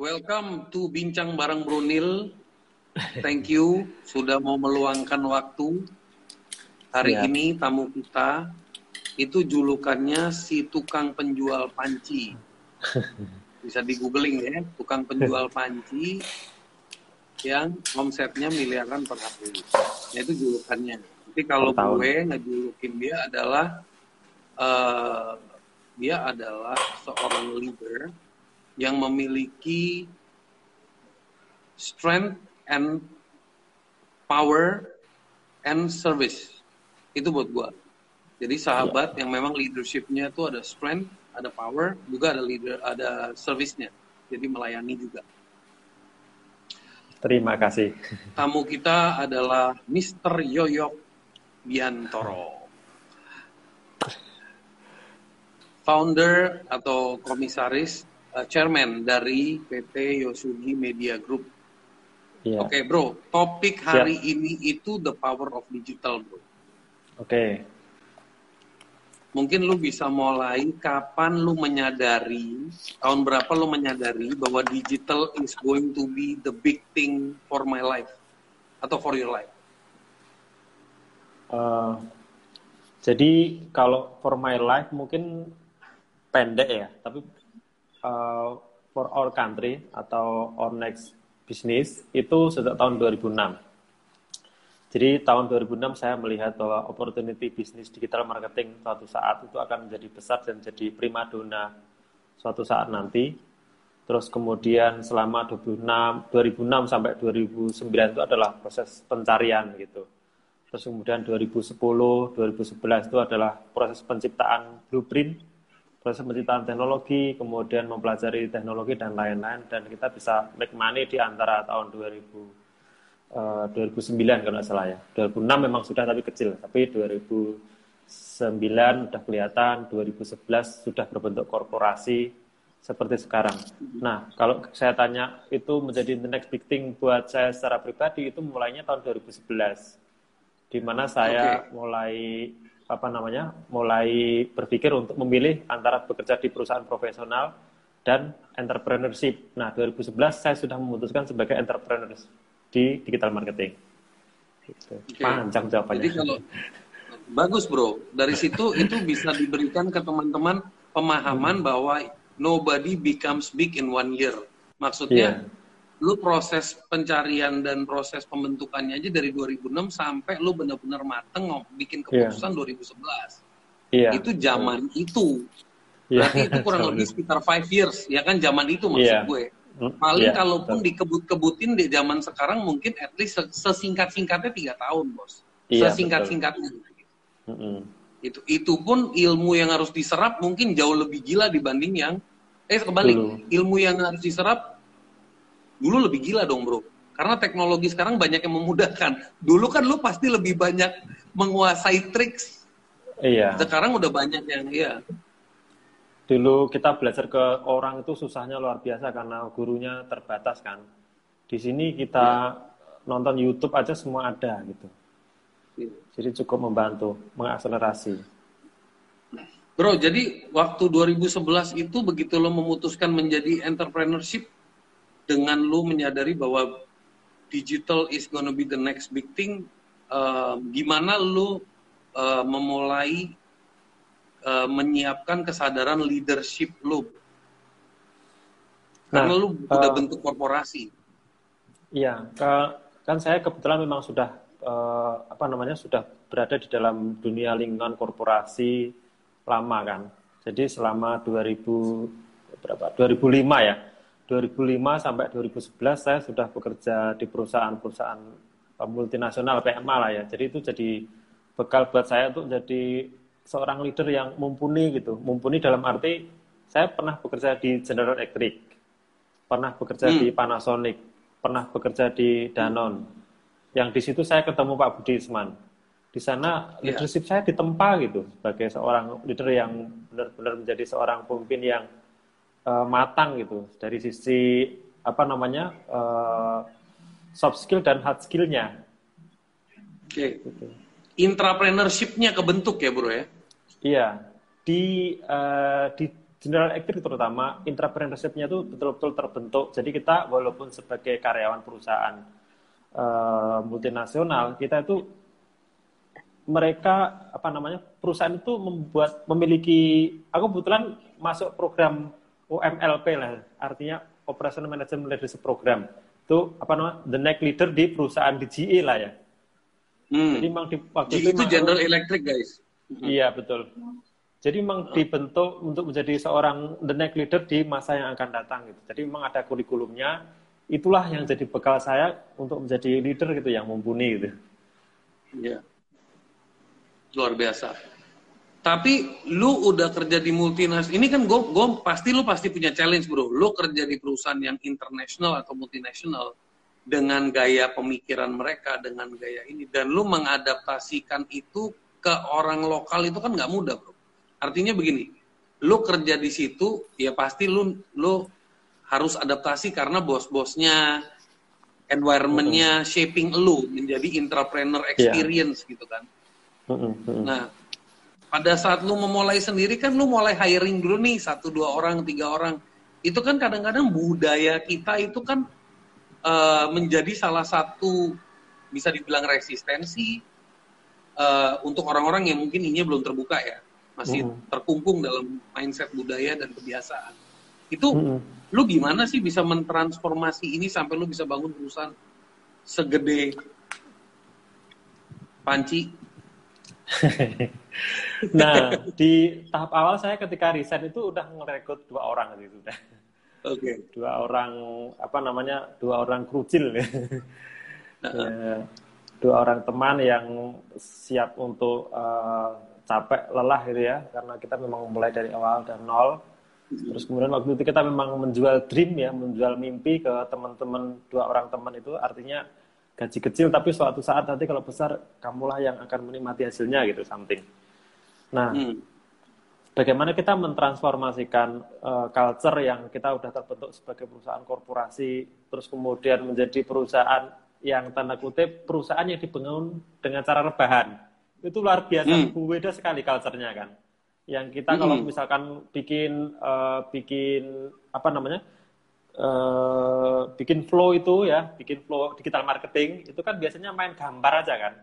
Welcome to Bincang Bareng Brunil. Thank you sudah mau meluangkan waktu. Hari Ya. ini tamu kita itu julukannya si tukang penjual panci. Bisa di googling ya, tukang penjual panci yang omsetnya miliaran per hari. Nah, itu julukannya. Tapi kalau tahun. gue ngejulukin dia adalah eh, dia adalah seorang leader yang memiliki strength and power and service. Itu buat gua. Jadi sahabat yang memang leadershipnya itu ada strength, ada power, juga ada leader, ada service-nya. Jadi melayani juga. Terima kasih. Tamu kita adalah Mr. Yoyok Biantoro. Founder atau komisaris, uh, chairman dari PT Yosugi Media Group. Iya. Oke bro, topik hari ini itu the power of digital bro. Oke. Mungkin lu bisa mulai kapan lu menyadari, tahun berapa lu menyadari bahwa digital is going to be the big thing for my life atau for your life. Eh, jadi kalau for my life mungkin pendek ya, tapi eh, for our country atau our next business itu sejak tahun 2006. Jadi tahun 2006 saya melihat bahwa opportunity bisnis digital marketing suatu saat itu akan menjadi besar dan jadi primadona suatu saat nanti. Terus kemudian selama 2006, 2006 sampai 2009 itu adalah proses pencarian gitu. Terus kemudian 2010, 2011 itu adalah proses penciptaan blueprint, proses penciptaan teknologi, kemudian mempelajari teknologi dan lain-lain dan kita bisa make money di antara tahun 2000 eh, 2009 kalau nggak salah ya. 2006 memang sudah tapi kecil, tapi 2009 sudah kelihatan, 2011 sudah berbentuk korporasi seperti sekarang. Nah, kalau saya tanya itu menjadi the next big thing buat saya secara pribadi itu mulainya tahun 2011 di mana saya mulai apa namanya mulai berpikir untuk memilih antara bekerja di perusahaan profesional dan entrepreneurship. Nah, 2011 saya sudah memutuskan sebagai entrepreneur di digital marketing. Gitu. Oke. Panjang jawabannya. Jadi kalau bagus bro, dari situ itu bisa diberikan ke teman-teman pemahaman bahwa nobody becomes big in one year. Maksudnya, lu proses pencarian dan proses pembentukannya aja dari 2006 sampai lu benar-benar mateng ngom- bikin keputusan 2011. Iya. Itu zaman itu. Iya. Berarti itu kurang lebih sekitar five years, ya kan zaman itu maksud Iya. gue. Mm, Paling iya, kalaupun dikebut-kebutin di zaman sekarang mungkin at least se- sesingkat-singkatnya tiga tahun, bos. Iya, Sesingkat-singkatnya. Mm-mm. Itu itu pun ilmu yang harus diserap mungkin jauh lebih gila dibanding yang eh kebalik. Dulu. Ilmu yang harus diserap dulu lebih gila dong, Bro. Karena teknologi sekarang banyak yang memudahkan. Dulu kan lu pasti lebih banyak menguasai triks. Iya. Sekarang udah banyak yang iya. Dulu kita belajar ke orang itu susahnya luar biasa karena gurunya terbatas kan. Di sini kita nonton YouTube aja semua ada gitu. Jadi cukup membantu, mengakselerasi. Bro, jadi waktu 2011 itu begitu lo memutuskan menjadi entrepreneurship dengan lo menyadari bahwa digital is gonna be the next big thing, eh, gimana lo eh, memulai eh, menyiapkan kesadaran leadership lo? Karena Nah, lo udah bentuk korporasi. Iya, kan saya kebetulan memang sudah eh, apa namanya sudah berada di dalam dunia lingkungan korporasi lama kan. Jadi selama 2000 berapa? 2005 ya. 2005 sampai 2011 saya sudah bekerja di perusahaan-perusahaan multinasional PMA lah ya. Jadi itu jadi bekal buat saya untuk jadi seorang leader yang mumpuni gitu. Mumpuni dalam arti saya pernah bekerja di General Electric, pernah bekerja Hmm. di Panasonic, pernah bekerja di Danone. Yang di situ saya ketemu Pak Budi Isman. Di sana Iya. leadership saya ditempa gitu sebagai seorang leader yang benar-benar menjadi seorang pemimpin yang eh, matang gitu dari sisi apa namanya eh, soft skill dan hard skillnya. Oke. Gitu. Intrapreneurship-nya kebentuk ya, Bro ya? Iya, di eh, di General Electric terutama entrepreneurship-nya itu betul-betul terbentuk. Jadi kita walaupun sebagai karyawan perusahaan uh, multinasional, kita itu mereka apa namanya perusahaan itu membuat memiliki aku kebetulan masuk program UMLP lah artinya Operational Management Leadership Program itu apa namanya the next leader di perusahaan di GE lah ya hmm. jadi memang di waktu GE itu, itu General Electric guys iya betul jadi memang dibentuk untuk menjadi seorang the next leader di masa yang akan datang gitu. Jadi memang ada kurikulumnya. Itulah yang jadi bekal saya untuk menjadi leader gitu yang mumpuni gitu. Iya. Luar biasa. Tapi lu udah kerja di multinasional. Ini kan gue gue pasti lu pasti punya challenge, Bro. Lu kerja di perusahaan yang internasional atau multinasional dengan gaya pemikiran mereka, dengan gaya ini dan lu mengadaptasikan itu ke orang lokal itu kan nggak mudah, Bro Artinya begini, lu kerja di situ ya pasti lu lu harus adaptasi karena bos-bosnya, environmentnya, shaping lu menjadi entrepreneur experience yeah. gitu kan. Nah, pada saat lu memulai sendiri kan lu mulai hiring dulu nih satu dua orang tiga orang. Itu kan kadang-kadang budaya kita itu kan uh, menjadi salah satu bisa dibilang resistensi uh, untuk orang-orang yang mungkin ini belum terbuka ya masih mm. terkungkung dalam mindset budaya dan kebiasaan. Itu mm. lu gimana sih bisa mentransformasi ini sampai lu bisa bangun perusahaan segede panci? nah, di tahap awal saya ketika riset itu udah ngerekrut dua orang gitu udah. Oke. Okay. Dua orang apa namanya? Dua orang krucil ya. Uh-huh. dua orang teman yang siap untuk uh, capek lelah gitu ya karena kita memang mulai dari awal dan nol terus kemudian waktu itu kita memang menjual dream ya menjual mimpi ke teman-teman dua orang teman itu artinya gaji kecil tapi suatu saat nanti kalau besar kamulah yang akan menikmati hasilnya gitu something nah hmm. bagaimana kita mentransformasikan uh, culture yang kita udah terbentuk sebagai perusahaan korporasi terus kemudian menjadi perusahaan yang tanda kutip perusahaan yang dibangun dengan cara rebahan itu luar biasa hmm. beda sekali culture-nya kan yang kita hmm. kalau misalkan bikin uh, bikin apa namanya uh, bikin flow itu ya bikin flow digital marketing itu kan biasanya main gambar aja kan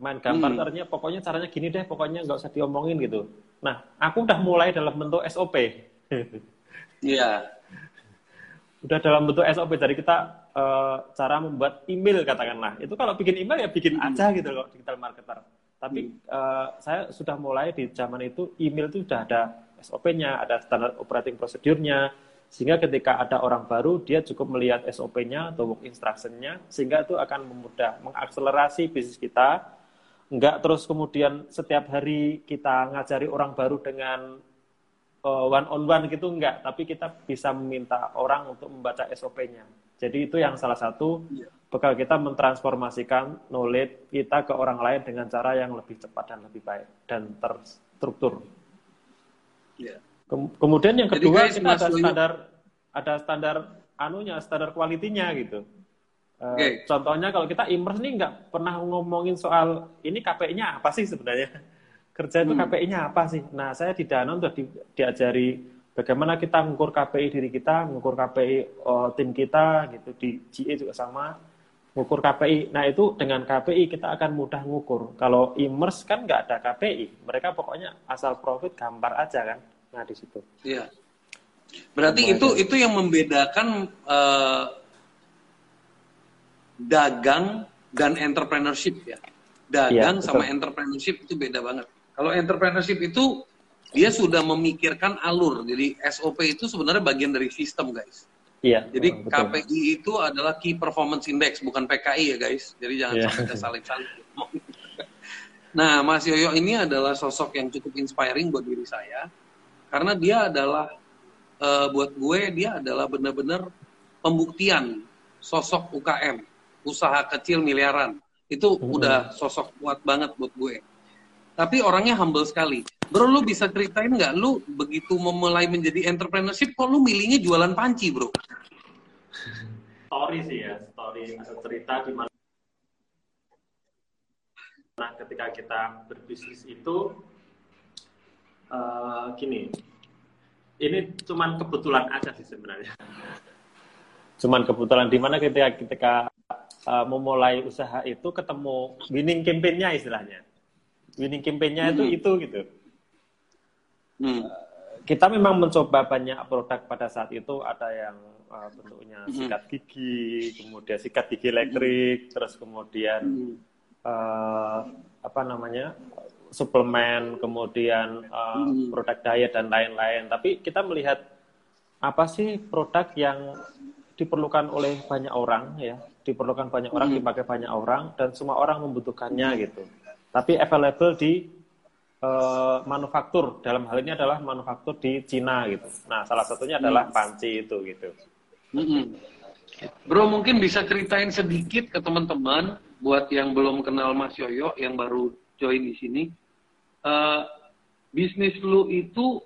main gambar hmm. artinya pokoknya caranya gini deh pokoknya nggak usah diomongin gitu nah aku udah mulai dalam bentuk SOP iya udah dalam bentuk SOP jadi kita uh, cara membuat email katakanlah itu kalau bikin email ya bikin hmm. aja gitu loh digital marketer tapi hmm. uh, saya sudah mulai di zaman itu email itu sudah ada SOP-nya, ada standar operating prosedurnya, sehingga ketika ada orang baru dia cukup melihat SOP-nya atau work instruction-nya, sehingga itu akan memudah mengakselerasi bisnis kita. Enggak terus kemudian setiap hari kita ngajari orang baru dengan uh, one on one gitu enggak, tapi kita bisa meminta orang untuk membaca SOP-nya. Jadi itu yang salah satu yeah bekal kita mentransformasikan knowledge kita ke orang lain dengan cara yang lebih cepat dan lebih baik dan terstruktur. Yeah. Kemudian yang kedua Jadi, kita ada standar ada standar anunya standar kualitinya gitu. Uh, Contohnya kalau kita immerse nih nggak pernah ngomongin soal ini KPI-nya apa sih sebenarnya kerja itu hmm. KPI-nya apa sih. Nah saya di Danone udah di, diajari bagaimana kita mengukur KPI diri kita, mengukur KPI uh, tim kita gitu di GE juga sama ngukur KPI. Nah itu dengan KPI kita akan mudah ngukur. Kalau immerse kan nggak ada KPI, mereka pokoknya asal profit gambar aja kan. Nah di situ. Iya. Berarti itu aja. itu yang membedakan uh, dagang dan entrepreneurship ya. Dagang ya, sama entrepreneurship itu beda banget. Kalau entrepreneurship itu dia sudah memikirkan alur. Jadi SOP itu sebenarnya bagian dari sistem guys. Iya. Jadi betul. KPI itu adalah Key Performance Index, bukan PKI ya guys. Jadi jangan yeah. sampai salib-salib. nah, Mas Yoyo ini adalah sosok yang cukup inspiring buat diri saya, karena dia adalah uh, buat gue dia adalah benar-benar pembuktian sosok UKM, usaha kecil miliaran. Itu hmm. udah sosok kuat banget buat gue. Tapi orangnya humble sekali. Bro, lu bisa ceritain nggak? Lu begitu memulai menjadi entrepreneurship, kok lu milihnya jualan panci, bro? Story sih ya, story atau cerita di mana nah, ketika kita berbisnis itu uh, gini, ini cuman kebetulan aja sih sebenarnya. Cuman kebetulan di mana ketika ketika uh, memulai usaha itu ketemu winning campaign-nya istilahnya. Winning campaign-nya itu hmm. itu gitu. Hmm. kita memang mencoba banyak produk pada saat itu ada yang uh, bentuknya hmm. sikat gigi, kemudian sikat gigi elektrik, hmm. terus kemudian hmm. uh, apa namanya suplemen, kemudian uh, hmm. produk diet dan lain-lain. Tapi kita melihat apa sih produk yang diperlukan oleh banyak orang ya, diperlukan banyak orang, hmm. dipakai banyak orang dan semua orang membutuhkannya gitu. Tapi available di uh, manufaktur dalam hal ini adalah manufaktur di Cina gitu. Nah, salah satunya adalah hmm. panci itu gitu. Hmm. Bro, mungkin bisa ceritain sedikit ke teman-teman buat yang belum kenal Mas Yoyo yang baru join di sini. Uh, bisnis lu itu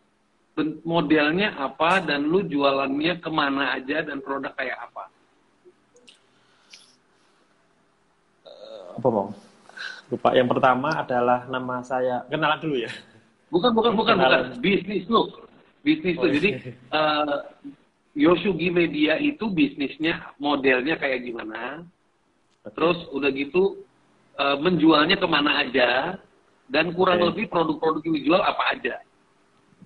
modelnya apa dan lu jualannya ke mana aja dan produk kayak apa? Uh, apa bang? Lupa. Yang pertama adalah nama saya. Kenalan dulu ya. Bukan, bukan, bukan, Kenalan. bukan. Bisnis lu. Bisnis oh, lu. Jadi uh, Yosugi Media itu bisnisnya modelnya kayak gimana? Terus udah gitu uh, menjualnya ke mana aja dan kurang okay. lebih produk-produk yang dijual apa aja?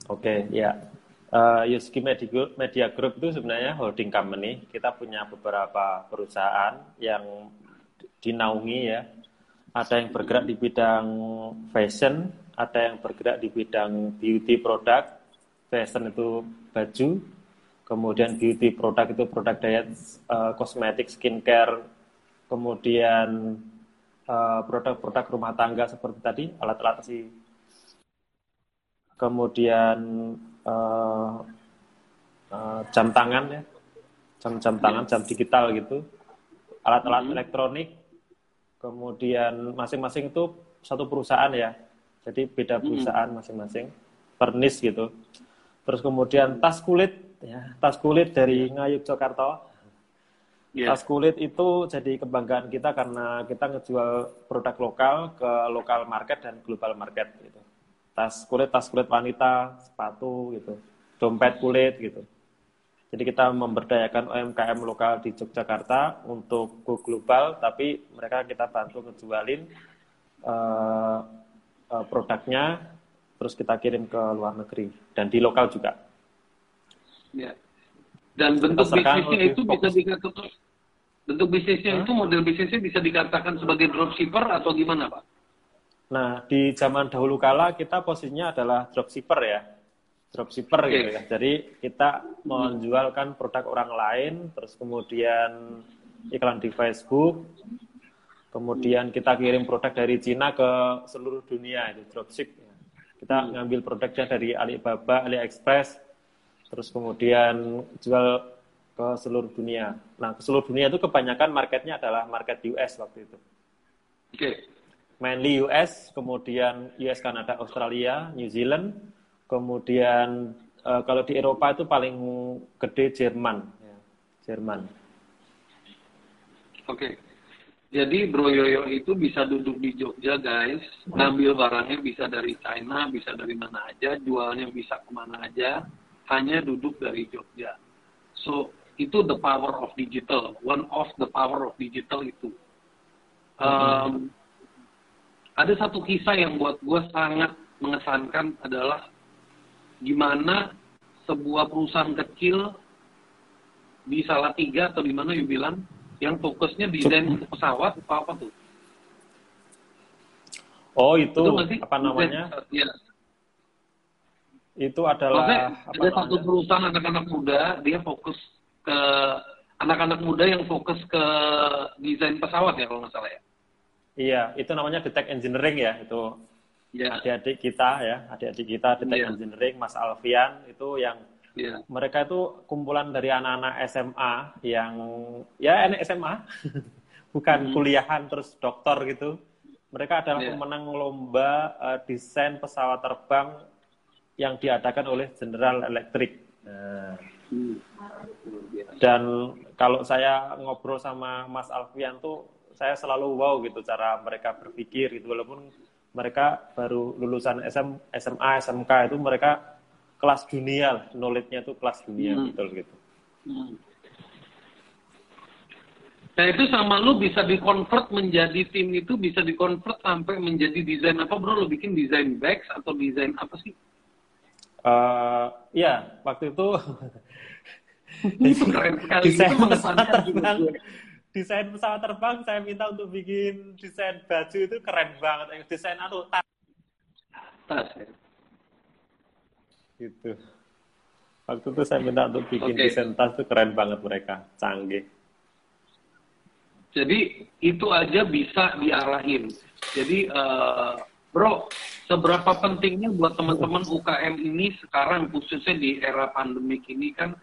Oke, okay, ya. Uh, Yosugi Media Group itu sebenarnya holding company. Kita punya beberapa perusahaan yang dinaungi ya. Ada yang bergerak di bidang fashion, ada yang bergerak di bidang beauty product. Fashion itu baju, kemudian beauty product itu produk diet, uh, kosmetik, skincare, kemudian uh, produk-produk rumah tangga seperti tadi, alat-alat si, kemudian uh, uh, jam tangan ya, jam-jam tangan, jam digital gitu, alat-alat hmm. elektronik, kemudian masing-masing itu satu perusahaan ya, jadi beda hmm. perusahaan masing-masing, pernis gitu. Terus kemudian tas kulit ya, tas kulit dari Ngayuk Jakarta. Yeah. Tas kulit itu jadi kebanggaan kita karena kita ngejual produk lokal ke lokal market dan global market gitu. Tas kulit, tas kulit wanita, sepatu gitu, dompet kulit gitu. Jadi kita memberdayakan UMKM lokal di Yogyakarta untuk go global, tapi mereka kita bantu ngejualin uh, uh, produknya, terus kita kirim ke luar negeri dan di lokal juga. Ya. Dan bentuk bisnisnya itu bisa dikatakan bentuk bisnisnya huh? itu model bisnisnya bisa dikatakan sebagai dropshipper atau gimana, Pak? Nah, di zaman dahulu kala kita posisinya adalah dropshipper ya. Dropshipper okay. gitu ya. Jadi kita menjualkan produk orang lain, terus kemudian iklan di Facebook, kemudian kita kirim produk dari Cina ke seluruh dunia itu dropship. Kita hmm. ngambil produknya dari Alibaba, AliExpress, terus kemudian jual ke seluruh dunia. Nah, ke seluruh dunia itu kebanyakan marketnya adalah market US waktu itu. Oke. Okay. Mainly US, kemudian US, Kanada, Australia, New Zealand, kemudian uh, kalau di Eropa itu paling gede Jerman, ya, Jerman. Oke. Okay. Jadi Bro Yoyo itu bisa duduk di Jogja guys, ngambil barangnya bisa dari China, bisa dari mana aja, jualnya bisa ke mana aja, hanya duduk dari Jogja. So itu the power of digital, one of the power of digital itu. Um, ada satu kisah yang buat gue sangat mengesankan adalah gimana sebuah perusahaan kecil di salah tiga atau di mana you bilang yang fokusnya desain pesawat apa apa tuh? Oh itu, itu apa namanya? ya, itu adalah Maksudnya, ada namanya? satu perusahaan anak-anak muda dia fokus ke anak-anak muda yang fokus ke desain pesawat ya kalau nggak salah ya iya itu namanya detek engineering ya itu ya. adik-adik kita ya adik-adik kita detek ya. engineering Mas Alfian itu yang ya. mereka itu kumpulan dari anak-anak SMA yang ya ini SMA bukan hmm. kuliahan terus dokter gitu mereka adalah ya. pemenang lomba uh, desain pesawat terbang yang diadakan oleh General Electric. Nah, dan kalau saya ngobrol sama Mas Alfian tuh saya selalu wow gitu cara mereka berpikir gitu walaupun mereka baru lulusan SM, SMA SMK itu mereka kelas dunia, knowledge-nya itu kelas dunia hmm. betul gitu. Hmm. Nah itu sama lu bisa dikonvert menjadi tim itu bisa dikonvert sampai menjadi desain apa bro? Lu bikin desain bags atau desain apa sih? Uh, ya waktu itu itu keren sekali. Desain itu pesawat terbang, desain pesawat terbang saya minta untuk bikin desain baju itu keren banget. Eh, desain anu tas. Tas ya. Gitu. Waktu itu saya minta untuk bikin okay. desain tas itu keren banget mereka, canggih. Jadi itu aja bisa diarahin. Jadi uh, bro, seberapa pentingnya buat teman-teman UKM ini sekarang khususnya di era pandemik ini kan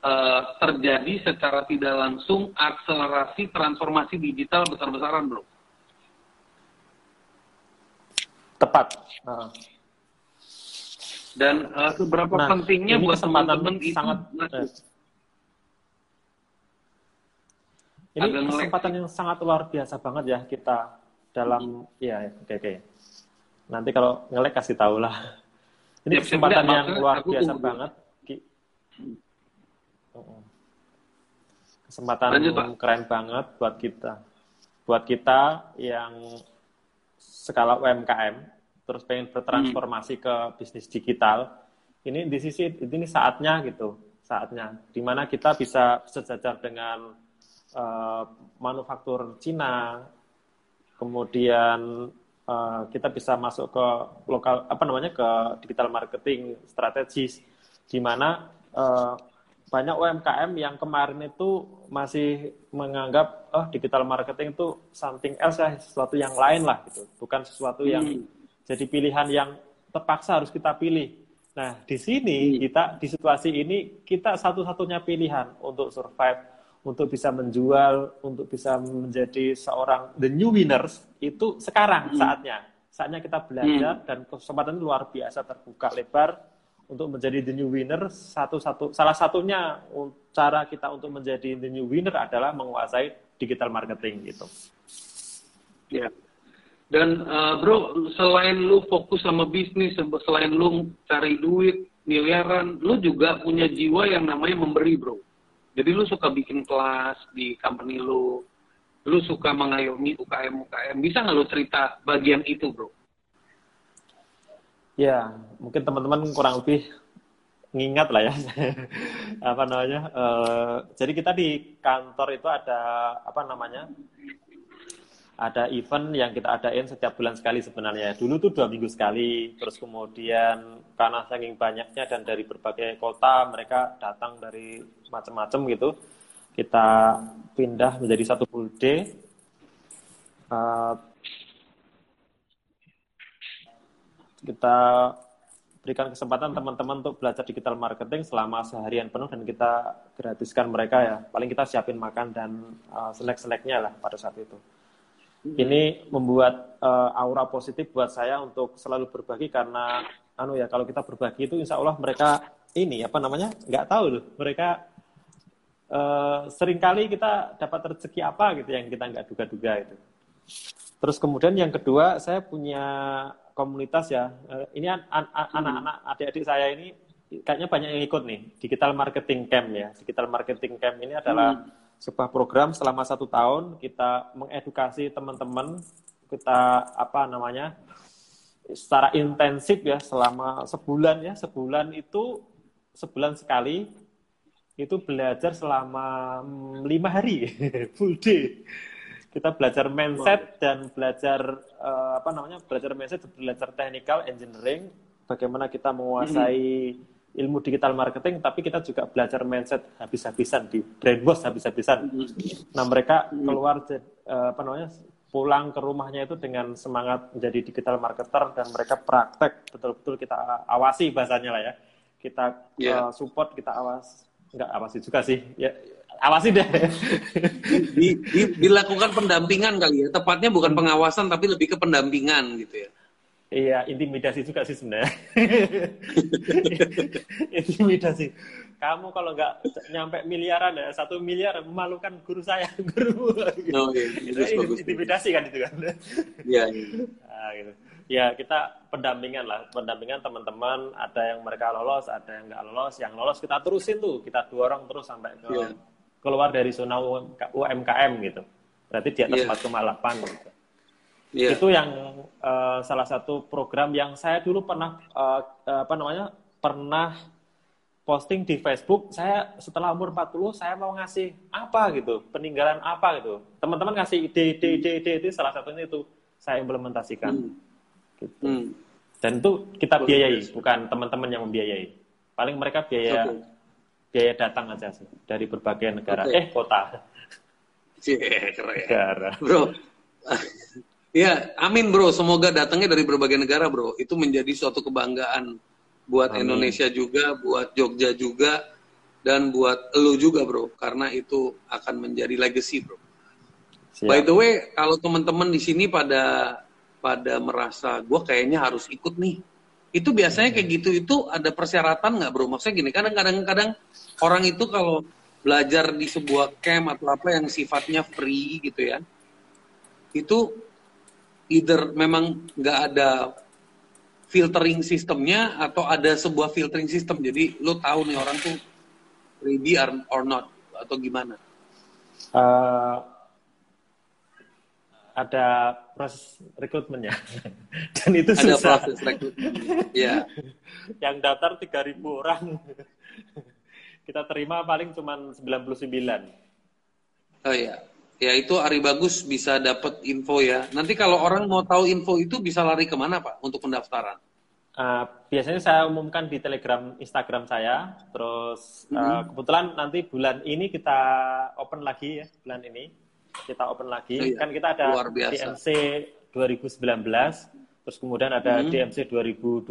uh, terjadi secara tidak langsung akselerasi transformasi digital besar-besaran, bro. Tepat. Uh. Dan uh, seberapa nah, pentingnya buat teman-teman itu sangat, Ini kesempatan yang sangat luar biasa banget ya kita dalam ya oke okay, oke. Okay. Nanti kalau ngelek kasih tahu lah. Ini ya, kesempatan yang luar biasa tunggu. banget. Kesempatan Lanjut, keren banget buat kita. Buat kita yang skala UMKM terus pengen bertransformasi hmm. ke bisnis digital. Ini di sisi ini saatnya gitu, saatnya di mana kita bisa sejajar dengan uh, manufaktur Cina, kemudian uh, kita bisa masuk ke lokal apa namanya ke digital marketing strategis, di mana uh, banyak UMKM yang kemarin itu masih menganggap oh digital marketing itu something else ya sesuatu yang lain lah gitu bukan sesuatu yang hmm. jadi pilihan yang terpaksa harus kita pilih nah di sini hmm. kita di situasi ini kita satu-satunya pilihan untuk survive untuk bisa menjual, untuk bisa menjadi seorang the new winners itu sekarang hmm. saatnya. Saatnya kita belajar hmm. dan kesempatan luar biasa terbuka lebar untuk menjadi the new winner. Satu-satu salah satunya cara kita untuk menjadi the new winner adalah menguasai digital marketing gitu. Ya. Dan uh, bro, selain lu fokus sama bisnis, selain lu cari duit miliaran, lu juga punya jiwa yang namanya memberi, bro jadi lu suka bikin kelas di company lu, lu suka mengayomi UKM-UKM. Bisa nggak lu cerita bagian itu, bro? Ya, mungkin teman-teman kurang lebih ngingat lah ya apa namanya uh, jadi kita di kantor itu ada apa namanya ada event yang kita adain setiap bulan sekali sebenarnya. Dulu tuh dua minggu sekali, terus kemudian karena saking banyaknya dan dari berbagai kota mereka datang dari macam-macam gitu, kita pindah menjadi satu full day. Uh, kita berikan kesempatan teman-teman untuk belajar digital marketing selama seharian penuh dan kita gratiskan mereka ya. Paling kita siapin makan dan uh, snack-snacknya lah pada saat itu. Ini membuat uh, aura positif buat saya untuk selalu berbagi karena anu ya kalau kita berbagi itu insya Allah mereka ini apa namanya nggak tahu loh mereka uh, sering kali kita dapat rezeki apa gitu yang kita nggak duga-duga itu. Terus kemudian yang kedua saya punya komunitas ya. Uh, ini an anak-anak adik-adik saya ini kayaknya banyak yang ikut nih digital marketing camp ya. Digital marketing camp ini adalah hmm sebuah program selama satu tahun kita mengedukasi teman-teman kita apa namanya secara intensif ya selama sebulan ya. Sebulan itu sebulan sekali itu belajar selama mm, lima hari full day. Kita belajar mindset dan belajar uh, apa namanya belajar mindset belajar technical engineering bagaimana kita menguasai hmm ilmu digital marketing, tapi kita juga belajar mindset habis-habisan di brainwash habis-habisan. Nah mereka keluar uh, apa namanya pulang ke rumahnya itu dengan semangat menjadi digital marketer dan mereka praktek betul-betul kita awasi bahasanya lah ya. Kita yeah. Iya. uh, support, kita awas, nggak awasi juga sih. Ya awasi deh. Di, di, dilakukan pendampingan kali ya. Tepatnya bukan pengawasan tapi lebih ke pendampingan gitu ya. Iya, intimidasi juga sih sebenarnya. intimidasi. kamu kalau nggak nyampe miliaran ya satu miliar memalukan guru saya guru oh, iya. itu, itu intimidasi kan itu kan iya, iya. Nah, gitu. ya kita pendampingan lah pendampingan teman-teman ada yang mereka lolos ada yang nggak lolos yang lolos kita terusin tuh kita dorong terus sampai ke yeah. keluar dari zona UMKM gitu berarti di atas yeah. 4,8 gitu yeah. itu yang uh, salah satu program yang saya dulu pernah uh, apa namanya pernah posting di Facebook saya setelah umur 40 saya mau ngasih apa gitu peninggalan apa gitu teman-teman ngasih ide ide ide ide itu salah satunya itu saya implementasikan hmm. gitu hmm. dan itu kita biayai bukan teman-teman yang membiayai paling mereka biaya okay. biaya datang aja sih dari berbagai negara okay. eh kota yeah, keren. negara bro Ya, amin bro. Semoga datangnya dari berbagai negara bro. Itu menjadi suatu kebanggaan buat amin. Indonesia juga, buat Jogja juga, dan buat lo juga bro. Karena itu akan menjadi legacy bro. Siap. By the way, kalau teman-teman di sini pada pada merasa gue kayaknya harus ikut nih, itu biasanya kayak gitu itu ada persyaratan nggak bro? Maksudnya gini, kadang-kadang kadang orang itu kalau belajar di sebuah camp atau apa yang sifatnya free gitu ya, itu either memang nggak ada filtering sistemnya atau ada sebuah filtering system jadi lo tahu nih orang tuh ready or not atau gimana? Uh, ada proses rekrutmennya. Dan itu ada susah. proses rekrutmen. Ya yang daftar 3000 orang. Kita terima paling cuma 99 oh iya Ya itu Ari Bagus bisa dapat info ya. Nanti kalau orang mau tahu info itu bisa lari ke mana Pak untuk pendaftaran? Uh, biasanya saya umumkan di Telegram, Instagram saya. Terus mm -hmm. kebetulan nanti bulan ini kita open lagi ya bulan ini kita open lagi. Oh, iya. Kan kita ada DMC 2019, terus kemudian ada mm -hmm. DMC 2020.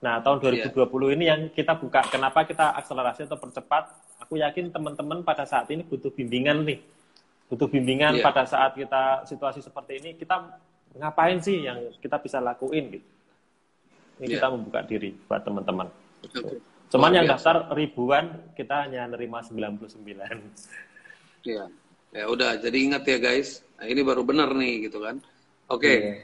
Nah tahun 2020 yeah. ini yang kita buka. Kenapa kita akselerasi atau percepat? Aku yakin teman-teman pada saat ini butuh bimbingan nih butuh bimbingan yeah. pada saat kita situasi seperti ini kita ngapain sih yang kita bisa lakuin gitu ini yeah. kita membuka diri buat teman-teman okay. cuman yang daftar ribuan kita hanya nerima 99 ya ya udah jadi ingat ya guys nah, ini baru benar nih gitu kan oke okay. Iya. yeah.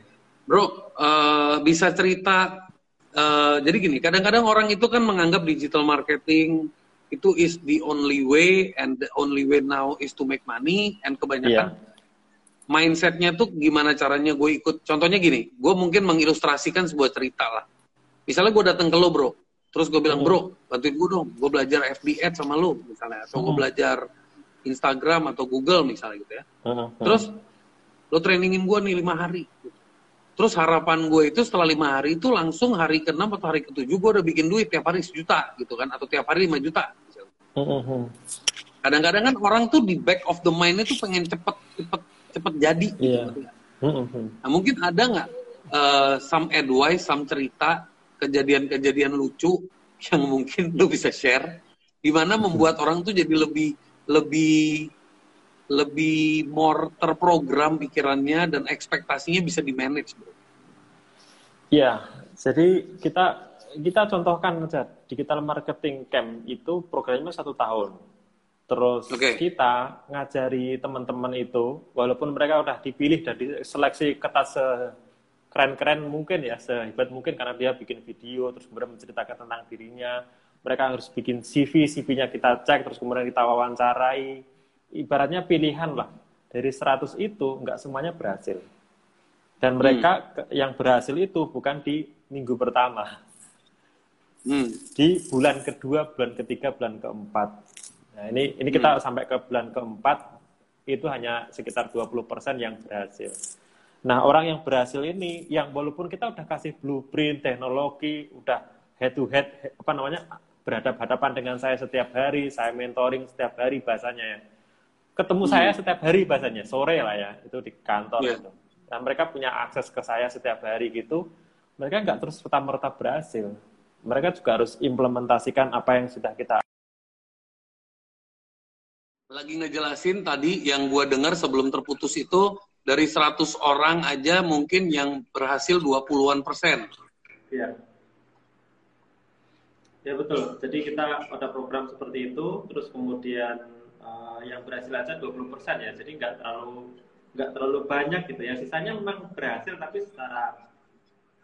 bro uh, bisa cerita uh, jadi gini kadang-kadang orang itu kan menganggap digital marketing itu is the only way and the only way now is to make money and kebanyakan yeah. mindsetnya tuh gimana caranya gue ikut. Contohnya gini gue mungkin mengilustrasikan sebuah cerita lah. Misalnya gue datang ke lo bro. Terus gue bilang bro bantuin gue dong. Gue belajar FB Ads sama lo misalnya. Atau gue belajar Instagram atau Google misalnya gitu ya. Terus lo trainingin gue nih lima hari Terus harapan gue itu setelah lima hari itu langsung hari ke-6 atau hari ke-7 gue udah bikin duit tiap hari sejuta gitu kan atau tiap hari lima juta. Kadang-kadang kan orang tuh di back of the mind itu pengen cepet cepet cepet jadi. Yeah. Gitu. Nah mungkin ada nggak uh, some advice, some cerita kejadian-kejadian lucu yang mungkin lu bisa share, di mana membuat orang tuh jadi lebih lebih lebih more terprogram pikirannya dan ekspektasinya bisa di manage, bro. Iya, jadi kita kita contohkan aja digital marketing camp itu programnya satu tahun. Terus okay. kita ngajari teman-teman itu, walaupun mereka udah dipilih dan diseleksi ketat se keren-keren mungkin ya, sehebat mungkin karena dia bikin video, terus kemudian menceritakan tentang dirinya. Mereka harus bikin CV, CV-nya kita cek, terus kemudian kita wawancarai, ibaratnya pilihan lah dari 100 itu nggak semuanya berhasil dan mereka hmm. yang berhasil itu bukan di minggu pertama hmm. di bulan kedua bulan ketiga bulan keempat nah ini ini kita hmm. sampai ke bulan keempat itu hanya sekitar 20% yang berhasil nah orang yang berhasil ini yang walaupun kita udah kasih blueprint teknologi udah head to head apa namanya berhadapan hadapan dengan saya setiap hari saya mentoring setiap hari bahasanya ya ketemu hmm. saya setiap hari bahasanya sore lah ya itu di kantor yeah. itu nah mereka punya akses ke saya setiap hari gitu mereka nggak terus serta merta berhasil mereka juga harus implementasikan apa yang sudah kita lagi ngejelasin tadi yang gue dengar sebelum terputus itu dari 100 orang aja mungkin yang berhasil 20-an persen. Iya. Ya betul. Jadi kita ada program seperti itu, terus kemudian uh, yang berhasil aja 20% ya. Jadi nggak terlalu nggak terlalu banyak gitu ya. Sisanya memang berhasil tapi secara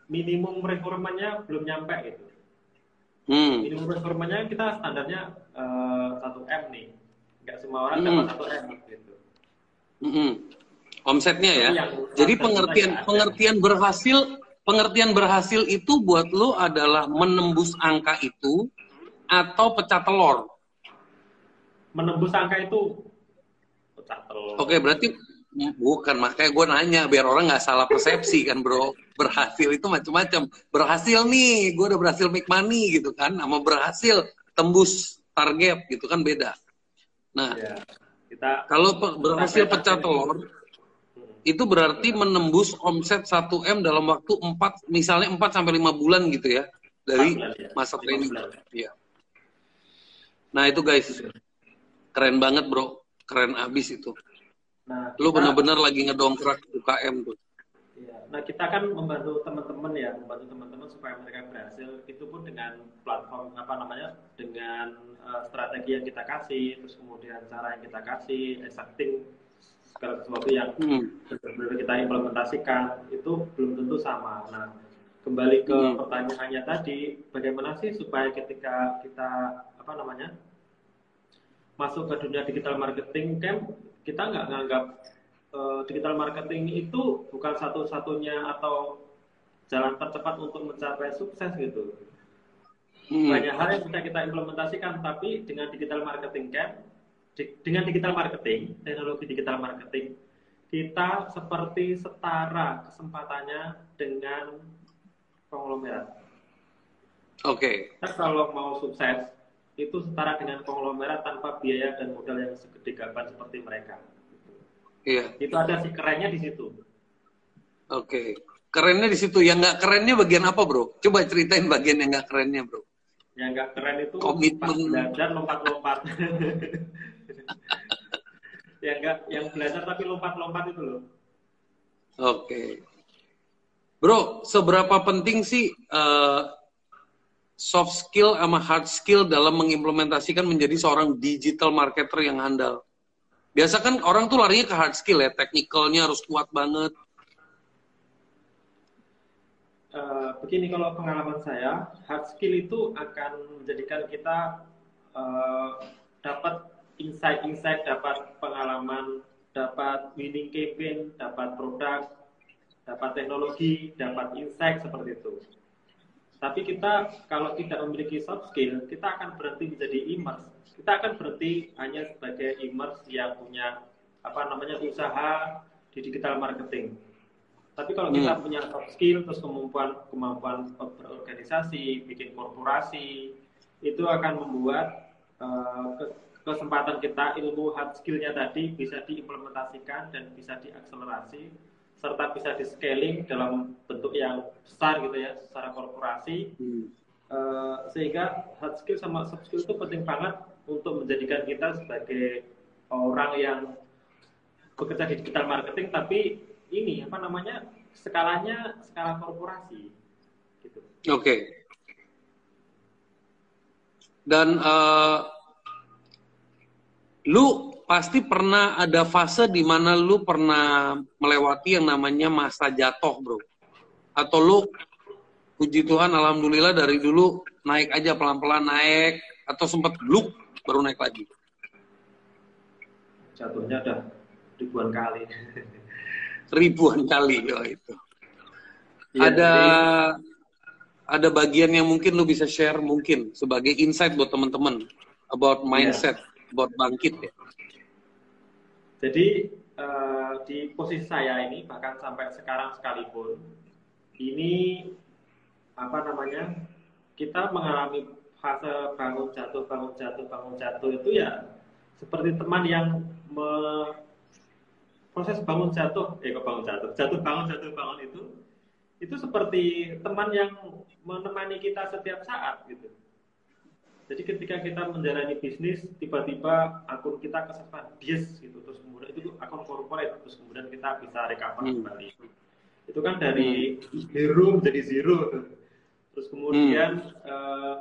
minimum reformanya belum nyampe gitu. Hmm. Minimum reformanya kita standarnya uh, 1 m nih. Nggak semua orang hmm. dapat 1 m gitu. Hmm. Omsetnya ya. Jadi pengertian pengertian berhasil pengertian berhasil itu buat lo adalah menembus angka itu atau pecah telur? Menembus angka itu pecah telur. Oke, berarti bukan makanya gue nanya biar orang nggak salah persepsi kan bro berhasil itu macam-macam berhasil nih gue udah berhasil make money gitu kan sama berhasil tembus target gitu kan beda nah ya, kita kalau berhasil pecah telur itu berarti menembus omset 1M dalam waktu 4 misalnya 4 sampai 5 bulan gitu ya dari ya. masa training. Ya. Nah, itu guys. Keren banget, Bro. Keren abis itu. Nah, kita, lu benar-benar lagi ngedongkrak UKM tuh. Ya. Nah, kita kan membantu teman-teman ya, membantu teman-teman supaya mereka berhasil. Itu pun dengan platform apa namanya? Dengan uh, strategi yang kita kasih, terus kemudian cara yang kita kasih, exacting segala sesuatu yang hmm. benar kita implementasikan itu belum tentu sama. Nah, kembali ke hmm. pertanyaannya tadi, bagaimana sih supaya ketika kita apa namanya masuk ke dunia digital marketing kan kita nggak nganggap uh, digital marketing itu bukan satu-satunya atau jalan tercepat untuk mencapai sukses gitu. Hmm. Banyak hal yang bisa kita implementasikan, tapi dengan digital marketing camp dengan digital marketing, teknologi digital marketing, kita seperti setara kesempatannya dengan konglomerat. Oke. Okay. kalau mau sukses, itu setara dengan konglomerat tanpa biaya dan modal yang segede gaban seperti mereka. Iya. Itu ada si kerennya di situ. Oke. Okay. Kerennya di situ. Yang nggak kerennya bagian apa, bro? Coba ceritain bagian yang nggak kerennya, bro. Yang nggak keren itu komitmen dan lompat-lompat. yang enggak yang belajar tapi lompat-lompat itu loh. Oke. Okay. Bro, seberapa penting sih uh, soft skill sama hard skill dalam mengimplementasikan menjadi seorang digital marketer yang handal? Biasa kan orang tuh larinya ke hard skill ya, teknikalnya harus kuat banget. Uh, begini kalau pengalaman saya, hard skill itu akan menjadikan kita uh, dapat insight-insight, dapat pengalaman, dapat winning campaign, dapat produk, dapat teknologi, dapat insight seperti itu. Tapi kita kalau tidak memiliki soft skill, kita akan berhenti menjadi imers. Kita akan berhenti hanya sebagai imers yang punya apa namanya usaha di digital marketing. Tapi kalau kita hmm. punya soft skill, terus kemampuan kemampuan berorganisasi, bikin korporasi, itu akan membuat uh, kesempatan kita ilmu hard skillnya tadi bisa diimplementasikan dan bisa diakselerasi serta bisa di scaling dalam bentuk yang besar gitu ya secara korporasi hmm. uh, sehingga hard skill sama soft skill itu penting banget untuk menjadikan kita sebagai orang yang bekerja di digital marketing tapi ini apa namanya skalanya skala korporasi gitu. Oke. Okay. Dan uh, lu pasti pernah ada fase di mana lu pernah melewati yang namanya masa jatuh, bro. Atau lu, puji Tuhan, alhamdulillah dari dulu naik aja pelan-pelan naik, atau sempat bluk baru naik lagi. Jatuhnya udah ribuan kali. ribuan kali, oh itu. Ya, ada jadi... ada bagian yang mungkin lu bisa share mungkin sebagai insight buat teman-teman about mindset. Yeah buat bangkit ya. Jadi uh, di posisi saya ini bahkan sampai sekarang sekalipun ini apa namanya kita mengalami fase bangun jatuh bangun jatuh bangun jatuh itu ya seperti teman yang me, proses bangun jatuh eh kok bangun jatuh? Jatuh bangun jatuh bangun itu itu seperti teman yang menemani kita setiap saat gitu jadi ketika kita menjalani bisnis, tiba-tiba akun kita kesempat bias gitu, terus kemudian itu akun corporate, terus kemudian kita bisa recover hmm. kembali. Itu kan dari zero menjadi zero. Terus kemudian hmm. uh,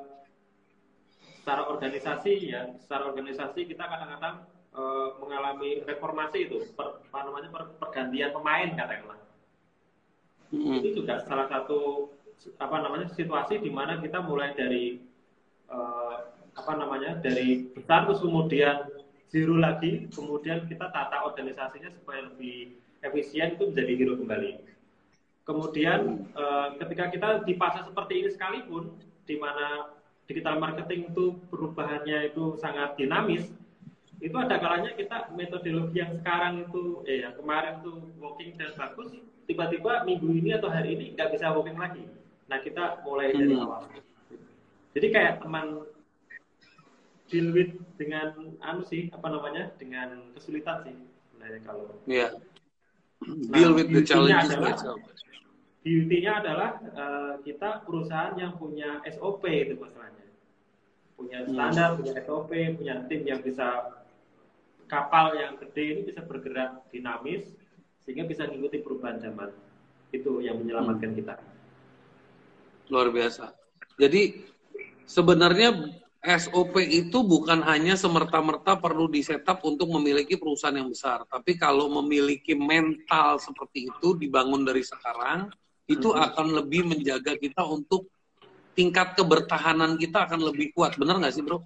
secara organisasi ya, secara organisasi kita kadang-kadang uh, mengalami reformasi itu, per, apa namanya per, pergantian pemain katakanlah. Hmm. Itu juga salah satu apa namanya situasi di mana kita mulai dari uh, apa namanya dari besar terus kemudian zero lagi, kemudian kita tata organisasinya supaya lebih efisien itu menjadi hero kembali. Kemudian uh, ketika kita di fase seperti ini sekalipun, di mana digital marketing itu perubahannya itu sangat dinamis, itu ada kalanya kita metodologi yang sekarang itu, eh yang kemarin itu working dan bagus, tiba-tiba minggu ini atau hari ini nggak bisa working lagi. Nah kita mulai dari hmm. Jadi kayak teman deal with dengan anu sih apa namanya dengan kesulitan sih sebenarnya kalau. Yeah. Deal nah, with the challenges adalah, beauty-nya adalah uh, kita perusahaan yang punya SOP itu masalahnya. Punya hmm. standar, hmm. punya SOP, punya tim yang bisa kapal yang gede ini bisa bergerak dinamis sehingga bisa mengikuti perubahan zaman. Itu yang menyelamatkan hmm. kita. Luar biasa. Jadi sebenarnya SOP itu bukan hanya semerta-merta perlu disetup untuk memiliki perusahaan yang besar, tapi kalau memiliki mental seperti itu dibangun dari sekarang, itu hmm. akan lebih menjaga kita untuk tingkat kebertahanan kita akan lebih kuat. Benar nggak sih, bro?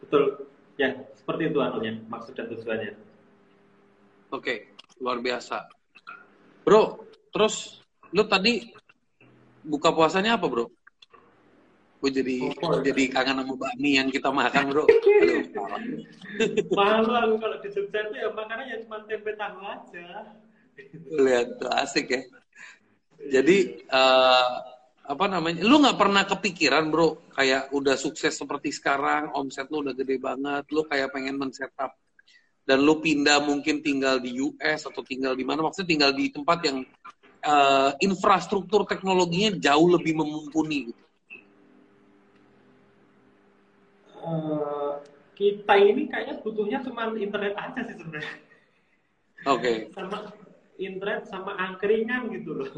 Betul. Ya, seperti itu anunya, maksud dan tujuannya. Oke, luar biasa. Bro, terus lu tadi buka puasanya apa, bro? Gue jadi oh, jadi kangen sama bakmi yang kita makan, bro. Aduh, Malu aku kalau di Jogja itu ya makanannya cuma tempe tahu aja. Lihat tuh asik ya. Jadi uh, apa namanya? Lu nggak pernah kepikiran, bro, kayak udah sukses seperti sekarang, omset lu udah gede banget, lu kayak pengen men-setup dan lu pindah mungkin tinggal di US atau tinggal di mana? Maksudnya tinggal di tempat yang uh, infrastruktur teknologinya jauh lebih memumpuni gitu. Uh, kita ini kayaknya butuhnya cuma internet aja sih sebenarnya. Oke. Okay. Sama internet sama angkringan gitu loh.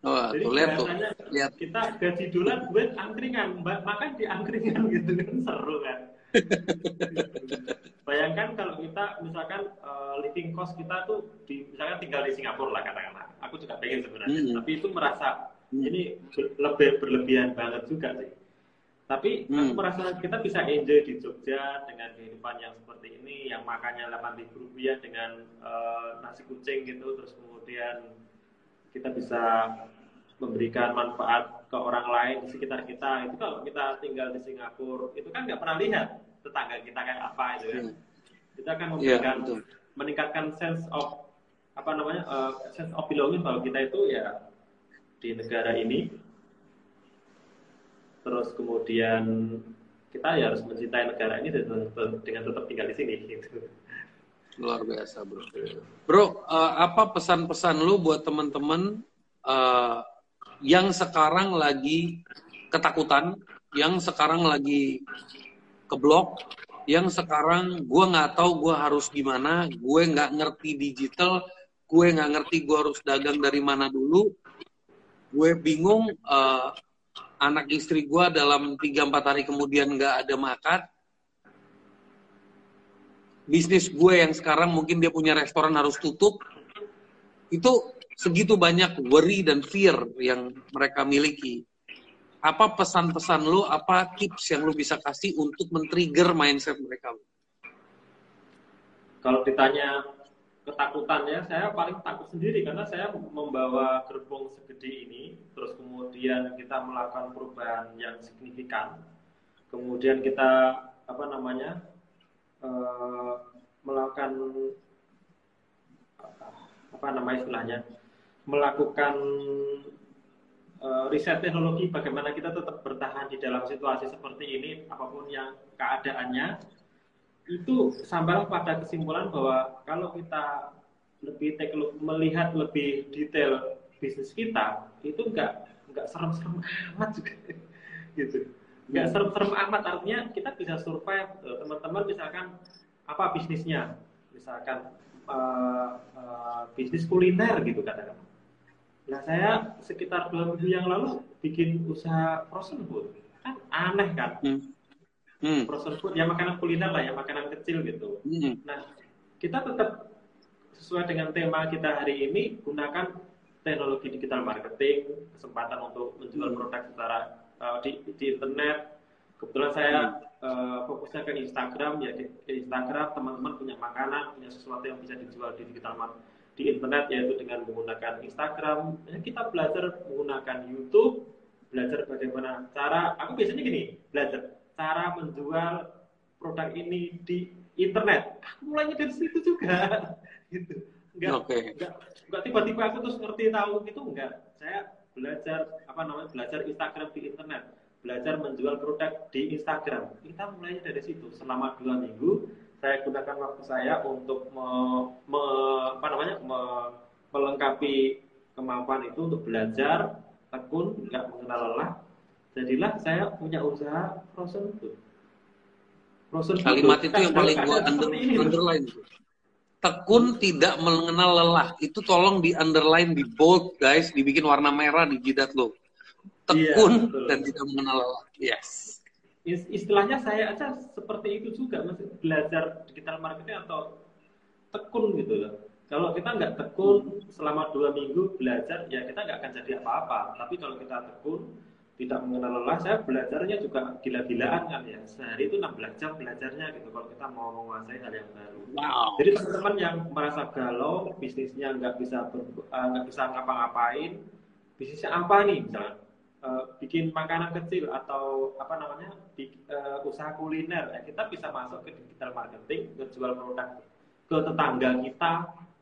Oh, Jadi tuh, lihat tuh. Lihat. Kita gaji dolar buat angkringan, makan di angkringan gitu kan seru kan. Bayangkan kalau kita misalkan uh, living cost kita tuh di misalkan tinggal di Singapura lah katakanlah. Aku juga pengen sebenarnya, hmm. tapi itu merasa hmm. ini lebih berlebihan banget juga sih. Tapi hmm. aku merasa kita bisa enjoy di Jogja dengan kehidupan yang seperti ini, yang makannya 8 ribu rupiah dengan uh, nasi kucing gitu, terus kemudian kita bisa memberikan manfaat ke orang lain di sekitar kita. Itu kalau kita tinggal di Singapura, itu kan nggak pernah lihat tetangga kita kayak apa itu kan. Hmm. Kita akan iya, memberikan, yeah, meningkatkan sense of apa namanya, uh, sense of belonging bahwa kita itu ya di negara ini terus kemudian kita ya harus mencintai negara ini dengan tetap tinggal di sini gitu. Luar biasa, Bro. Bro, uh, apa pesan-pesan lu buat teman-teman uh, yang sekarang lagi ketakutan, yang sekarang lagi keblok, yang sekarang gue nggak tahu gue harus gimana, gue nggak ngerti digital, gue nggak ngerti gue harus dagang dari mana dulu, gue bingung uh, anak istri gue dalam 3-4 hari kemudian nggak ada makan, bisnis gue yang sekarang mungkin dia punya restoran harus tutup, itu segitu banyak worry dan fear yang mereka miliki. Apa pesan-pesan lo, apa tips yang lo bisa kasih untuk men-trigger mindset mereka? Kalau ditanya ketakutannya saya paling takut sendiri karena saya membawa gerbong segede ini terus kemudian kita melakukan perubahan yang signifikan. Kemudian kita apa namanya uh, melakukan apa namanya istilahnya melakukan uh, riset teknologi bagaimana kita tetap bertahan di dalam situasi seperti ini apa pun yang keadaannya itu sampailah pada kesimpulan bahwa kalau kita lebih teknologi, melihat lebih detail bisnis kita itu enggak enggak serem-serem amat juga. Gitu. Enggak hmm. serem-serem amat. Artinya kita bisa survive eh, teman-teman misalkan apa bisnisnya? Misalkan uh, uh, bisnis kuliner gitu katakan nah saya sekitar dua minggu yang lalu bikin usaha frozen food. Kan aneh kan? Hmm hmm. frozen food ya makanan kuliner lah ya makanan kecil gitu hmm. nah kita tetap sesuai dengan tema kita hari ini gunakan teknologi digital marketing kesempatan untuk menjual hmm. produk secara uh, di, di internet kebetulan saya uh, fokusnya ke Instagram ya di, di Instagram teman-teman punya makanan punya sesuatu yang bisa dijual di digital marketing di internet yaitu dengan menggunakan Instagram ya kita belajar menggunakan YouTube belajar bagaimana cara aku biasanya gini belajar cara menjual produk ini di internet. Aku mulainya dari situ juga. Gitu. Enggak okay. enggak, enggak tiba-tiba aku terus ngerti tahu gitu enggak saya belajar apa namanya belajar Instagram di internet. Belajar menjual produk di Instagram. Kita mulainya dari situ. Selama dua minggu saya gunakan waktu saya untuk me, me, apa namanya me, melengkapi kemampuan itu untuk belajar tekun nggak mengenal lelah jadilah saya punya usaha frozen food. Frozen food. Kalimat itu yang paling gua under, underline tekun tidak mengenal lelah. Itu tolong di underline di bold guys. Dibikin warna merah di jidat lo. Tekun iya, dan tidak mengenal lelah. Yes. Istilahnya saya aja seperti itu juga mas. Belajar digital marketing atau tekun gitu loh. Kalau kita nggak tekun selama dua minggu belajar ya kita nggak akan jadi apa-apa. Tapi kalau kita tekun tidak mengenal lelah saya belajarnya juga gila-gilaan kan ya. Sehari itu 16 jam belajarnya gitu kalau kita mau menguasai hal yang baru. Wow. jadi teman-teman yang merasa galau bisnisnya nggak bisa eh, nggak uh, bisa ngapa-ngapain bisnisnya apa nih misalnya? Uh, bikin makanan kecil atau apa namanya? Di, uh, usaha kuliner. Ya kita bisa masuk ke digital marketing jual produk ke tetangga kita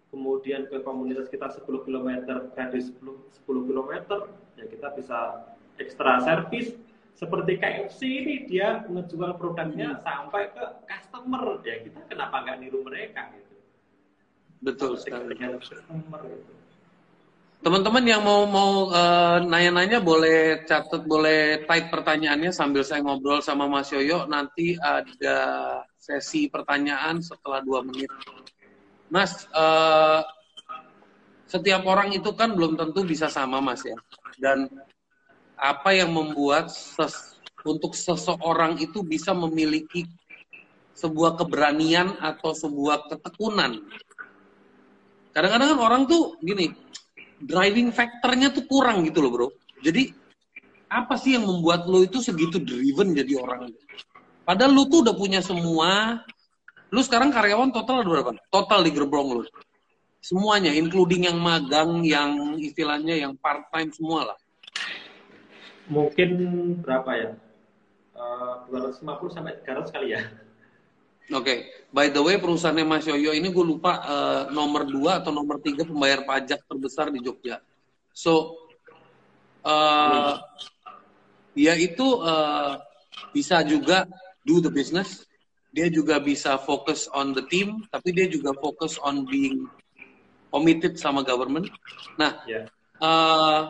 kemudian ke komunitas kita 10 km radius 10, 10 km ya kita bisa ekstra servis seperti KFC ini dia ngejual produknya hmm. sampai ke customer ya kita kenapa nggak niru mereka gitu betul sekali customer gitu Teman-teman yang mau mau uh, nanya-nanya boleh catat, boleh type pertanyaannya sambil saya ngobrol sama Mas Yoyo. Nanti ada sesi pertanyaan setelah dua menit. Mas, uh, setiap orang itu kan belum tentu bisa sama Mas ya. Dan apa yang membuat ses, untuk seseorang itu bisa memiliki sebuah keberanian atau sebuah ketekunan. Kadang-kadang kan orang tuh gini, driving factornya tuh kurang gitu loh bro. Jadi apa sih yang membuat lo itu segitu driven jadi orang? Padahal lo tuh udah punya semua. Lu sekarang karyawan total ada berapa? Total di gerbong lo. Semuanya, including yang magang, yang istilahnya yang part time semua lah. Mungkin berapa ya? Uh, eh, 250 sampai 300 kali ya. Oke, okay. by the way perusahaannya Mas Yoyo ini gue lupa uh, nomor dua atau nomor tiga pembayar pajak terbesar di Jogja. So, uh, dia itu uh, bisa juga do the business, dia juga bisa fokus on the team, tapi dia juga fokus on being committed sama government. Nah, yeah. uh,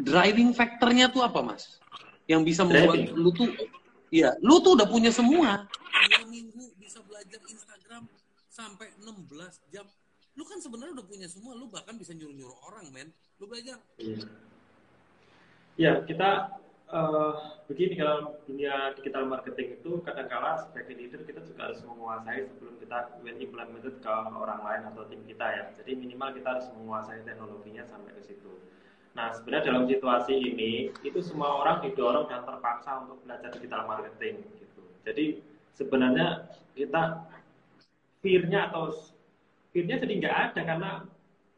driving factornya tuh apa mas? Yang bisa membuat lu tuh Iya, lu tuh udah punya semua. Dua minggu bisa belajar Instagram sampai 16 jam. Lu kan sebenarnya udah punya semua, lu bahkan bisa nyuruh-nyuruh orang, men. Lu belajar. Iya, ya, kita uh, begini kalau dunia digital marketing itu kadang-kala sebagai leader kita juga harus menguasai sebelum kita when implemented ke orang lain atau tim kita ya. Jadi minimal kita harus menguasai teknologinya sampai ke situ. Nah, sebenarnya dalam situasi ini itu semua orang didorong dan terpaksa untuk belajar digital marketing gitu. Jadi sebenarnya kita fear-nya atau fear-nya jadi nggak ada karena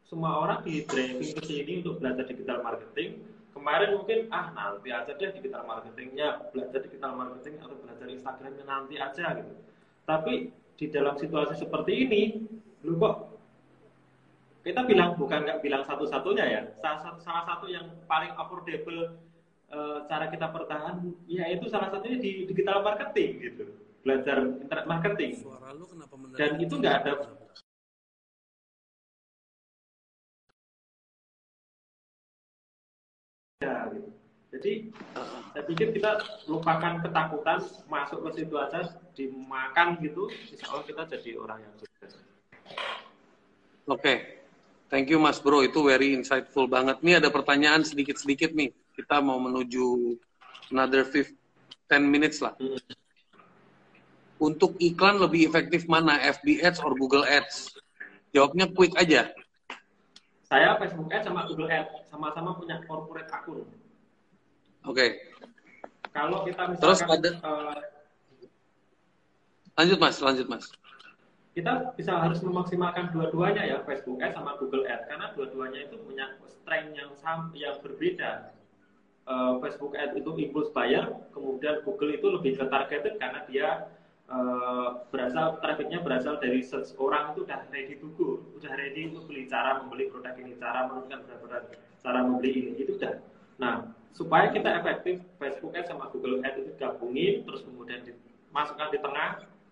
semua orang di driving ke sini untuk belajar digital marketing. Kemarin mungkin ah nanti aja deh digital marketingnya, belajar digital marketing atau belajar Instagramnya nanti aja gitu. Tapi di dalam situasi seperti ini, lu kok kita bilang bukan nggak bilang satu-satunya ya. Salah satu salah satu yang paling affordable e, cara kita bertahan yaitu salah satunya di digital marketing gitu. Belajar internet marketing. Dan itu nggak ada. Ya gitu. Jadi saya pikir kita lupakan ketakutan masuk ke situ aja dimakan gitu insya Allah kita jadi orang yang sukses. Oke. okay. Thank you Mas Bro, itu very insightful banget. Nih ada pertanyaan sedikit-sedikit nih. Kita mau menuju another 5, 10 minutes lah. Hmm. Untuk iklan lebih efektif mana, FB Ads or Google Ads? Jawabnya quick aja. Saya Facebook Ads sama Google Ads sama-sama punya corporate akun. Oke. Okay. Kalau kita misalkan Terus pada uh, lanjut mas, lanjut mas. Kita bisa harus memaksimalkan dua-duanya ya Facebook Ads sama Google Ads karena dua-duanya itu punya strength yang sam yang berbeda. Uh, Facebook Ads itu impulse buyer, kemudian Google itu lebih ke targeted karena dia uh, berasal trafficnya berasal dari search orang itu udah ready to go, udah ready untuk beli cara membeli produk ini, cara menentukan berapa cara membeli ini itu udah. Nah, supaya kita efektif Facebook Ads sama Google Ads itu gabungin terus kemudian dimasukkan di tengah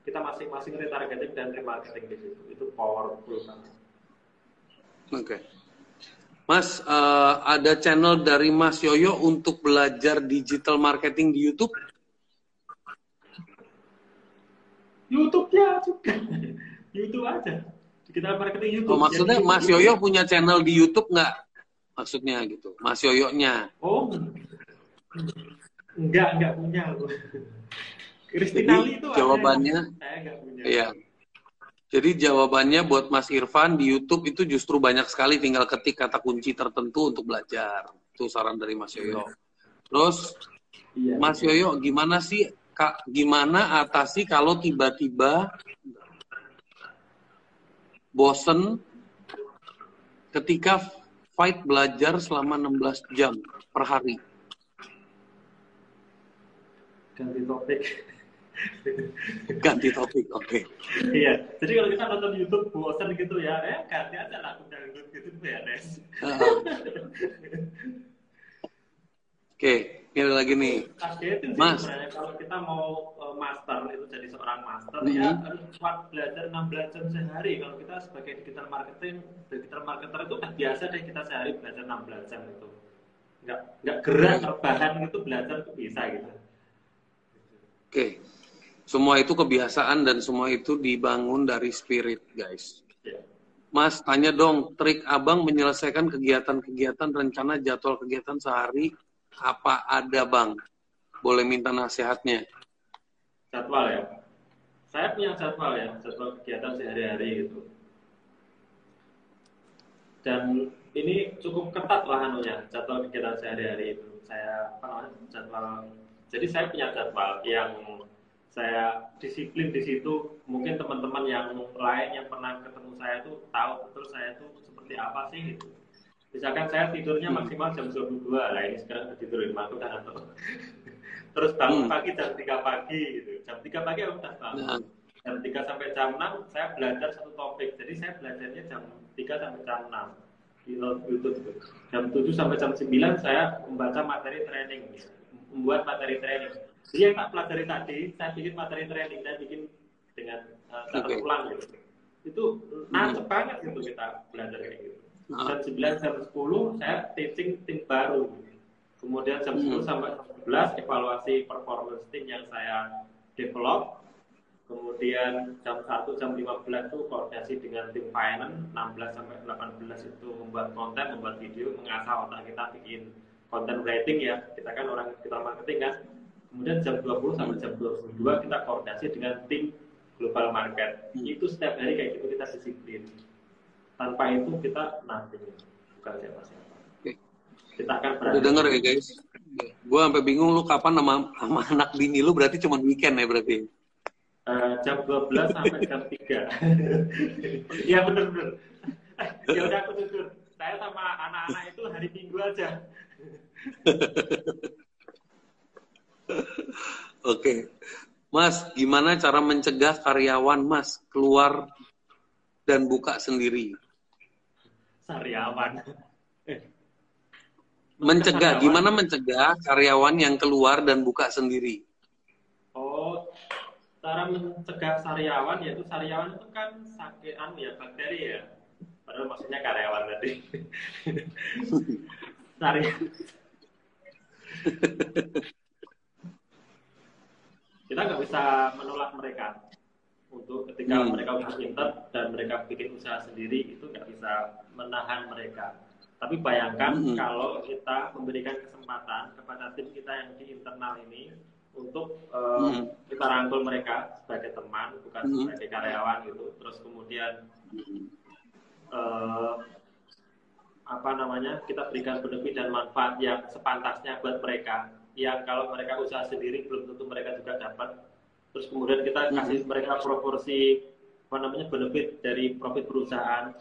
kita masing-masing retargeting dan remarketing di situ itu powerful banget. Oke. Okay. Mas, uh, ada channel dari Mas Yoyo untuk belajar digital marketing di YouTube? YouTube ya juga. YouTube aja. Digital marketing YouTube. Oh, maksudnya Mas Yoyo punya channel di YouTube nggak? maksudnya gitu Mas Yoyonya oh enggak enggak punya Kristinali itu jawabannya iya jadi jawabannya buat Mas Irfan di YouTube itu justru banyak sekali tinggal ketik kata kunci tertentu untuk belajar. Itu saran dari Mas Yoyo. Terus iya, Mas Yoyo gimana sih Kak gimana atasi kalau tiba-tiba bosen ketika fight belajar selama 16 jam per hari. Ganti topik. ganti topik, oke. Okay. iya, jadi kalau kita nonton YouTube bosan gitu ya, eh ganti aja lagu dangdut gitu beres. Uh. Oke, okay, ini lagi nih. Mas. kalau kita mau uh, master itu jadi seorang master mm -hmm. ya harus kuat belajar 16 jam sehari. Kalau kita sebagai digital marketing, digital marketer itu kan biasa deh kita sehari belajar 16 jam itu. Enggak enggak gerak rebahan gitu belajar itu bisa gitu. Oke. Okay. Semua itu kebiasaan dan semua itu dibangun dari spirit, guys. Mas, tanya dong, trik abang menyelesaikan kegiatan-kegiatan rencana jadwal kegiatan sehari apa ada bang? Boleh minta nasihatnya. Jadwal ya. Saya punya jadwal ya, jadwal kegiatan sehari-hari itu. Dan ini cukup ketat lah anunya, jadwal kegiatan sehari-hari itu. Saya apa namanya jadwal. Jadi saya punya jadwal yang saya disiplin di situ. Mungkin teman-teman yang lain yang pernah ketemu saya itu tahu betul saya itu seperti apa sih gitu misalkan saya tidurnya hmm. maksimal jam 22 lah ini sekarang udah tidur lima udah ngantuk terus bangun hmm. pagi jam 3 pagi gitu jam 3 pagi aku udah bangun nah. jam 3 sampai jam 6 saya belajar satu topik jadi saya belajarnya jam 3 sampai jam 6 di YouTube jam 7 sampai jam 9 saya membaca materi training membuat materi training jadi yang tak pelajari tadi saya bikin materi training dan bikin dengan uh, okay. ulang gitu itu nancep hmm. banget gitu kita belajar kayak gitu jam 9 jam 10 saya teaching tim baru kemudian jam hmm. 10 sampai 11 evaluasi performance tim yang saya develop kemudian jam 1 jam 15 itu koordinasi dengan tim finance 16 sampai 18 itu membuat konten membuat video mengasah otak kita bikin konten writing ya kita kan orang kita marketing kan kemudian jam 20 sampai jam 22 kita koordinasi dengan tim global market hmm. itu setiap hari kayak gitu kita disiplin tanpa itu kita nanti bukan siapa-siapa. Kita akan berada. Udah denger ya guys. Gue sampai bingung lu kapan sama, sama anak bini lu berarti cuma weekend ya berarti. Uh, jam 12 sampai jam 3. Iya bener-bener. ya udah aku jujur. Saya sama anak-anak itu hari Minggu aja. Oke. Mas, gimana cara mencegah karyawan Mas keluar dan buka sendiri? Karyawan. Mencegah, gimana mencegah karyawan yang keluar dan buka sendiri? Oh, cara mencegah karyawan yaitu karyawan itu kan sakit anu ya bakteri ya. Padahal maksudnya karyawan tadi. karyawan. kita nggak bisa menolak mereka untuk ketika hmm. mereka udah pintar dan mereka bikin usaha sendiri itu nggak bisa menahan mereka Tapi bayangkan hmm. kalau kita memberikan kesempatan kepada tim kita yang di internal ini untuk uh, hmm. kita rangkul mereka sebagai teman, bukan hmm. sebagai karyawan gitu. Terus kemudian uh, apa namanya kita berikan benefit dan manfaat yang sepantasnya buat mereka. Yang kalau mereka usaha sendiri belum tentu mereka juga dapat. Terus kemudian kita kasih hmm. mereka proporsi apa namanya benefit dari profit perusahaan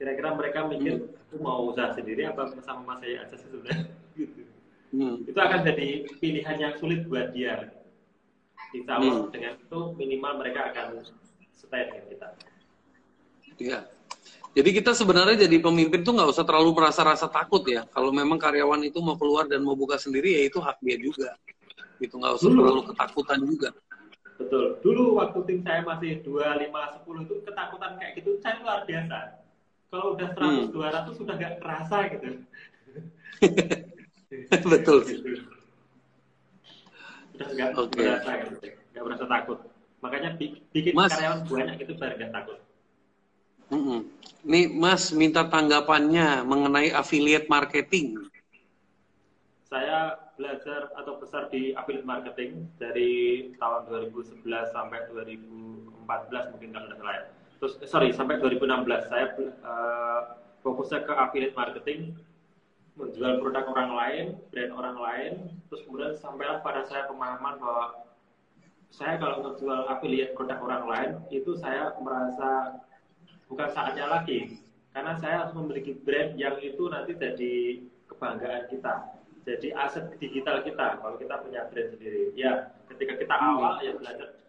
kira-kira mereka mikir aku mau usaha sendiri apa sama mas saya aja sebenarnya gitu hmm. itu akan jadi pilihan yang sulit buat dia insya Allah hmm. dengan itu minimal mereka akan stay dengan kita iya jadi kita sebenarnya jadi pemimpin tuh nggak usah terlalu merasa rasa takut ya. Kalau memang karyawan itu mau keluar dan mau buka sendiri ya itu hak dia juga. Itu nggak usah Dulu. terlalu ketakutan juga. Betul. Dulu waktu tim saya masih dua lima sepuluh itu ketakutan kayak gitu saya luar biasa. Kalau udah 100 hmm. 200 sudah nggak kerasa gitu. Betul sudah nggak okay. berasa gitu. Nggak berasa takut. Makanya bikin Mas, karyawan banyak itu biar nggak takut Nih Mas minta tanggapannya mengenai affiliate marketing. Saya belajar atau besar di affiliate marketing dari tahun 2011 sampai 2014 mungkin kalau tidak salah ya. Terus eh, sorry sampai 2016 saya uh, fokusnya ke affiliate marketing menjual produk orang lain brand orang lain. Terus kemudian sampailah pada saya pemahaman bahwa saya kalau menjual affiliate produk orang lain itu saya merasa bukan saatnya lagi karena saya harus memiliki brand yang itu nanti jadi kebanggaan kita jadi aset digital kita kalau kita punya brand sendiri ya ketika kita awal ya belajar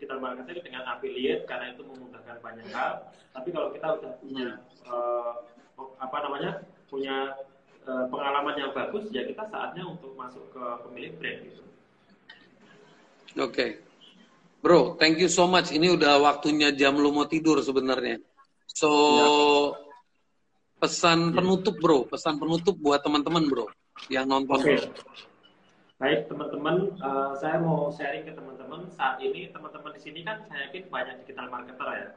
digital marketing dengan affiliate karena itu memudahkan banyak hal. Tapi kalau kita sudah punya uh, apa namanya punya uh, pengalaman yang bagus, ya kita saatnya untuk masuk ke pemilik brand gitu. Oke, okay. bro, thank you so much. Ini udah waktunya jam lu mau tidur sebenarnya. So ya. pesan ya. penutup bro, pesan penutup buat teman-teman bro yang nonton. Okay. Baik teman-teman, uh, saya mau sharing ke teman-teman saat ini teman-teman di sini kan saya yakin banyak digital marketer ya.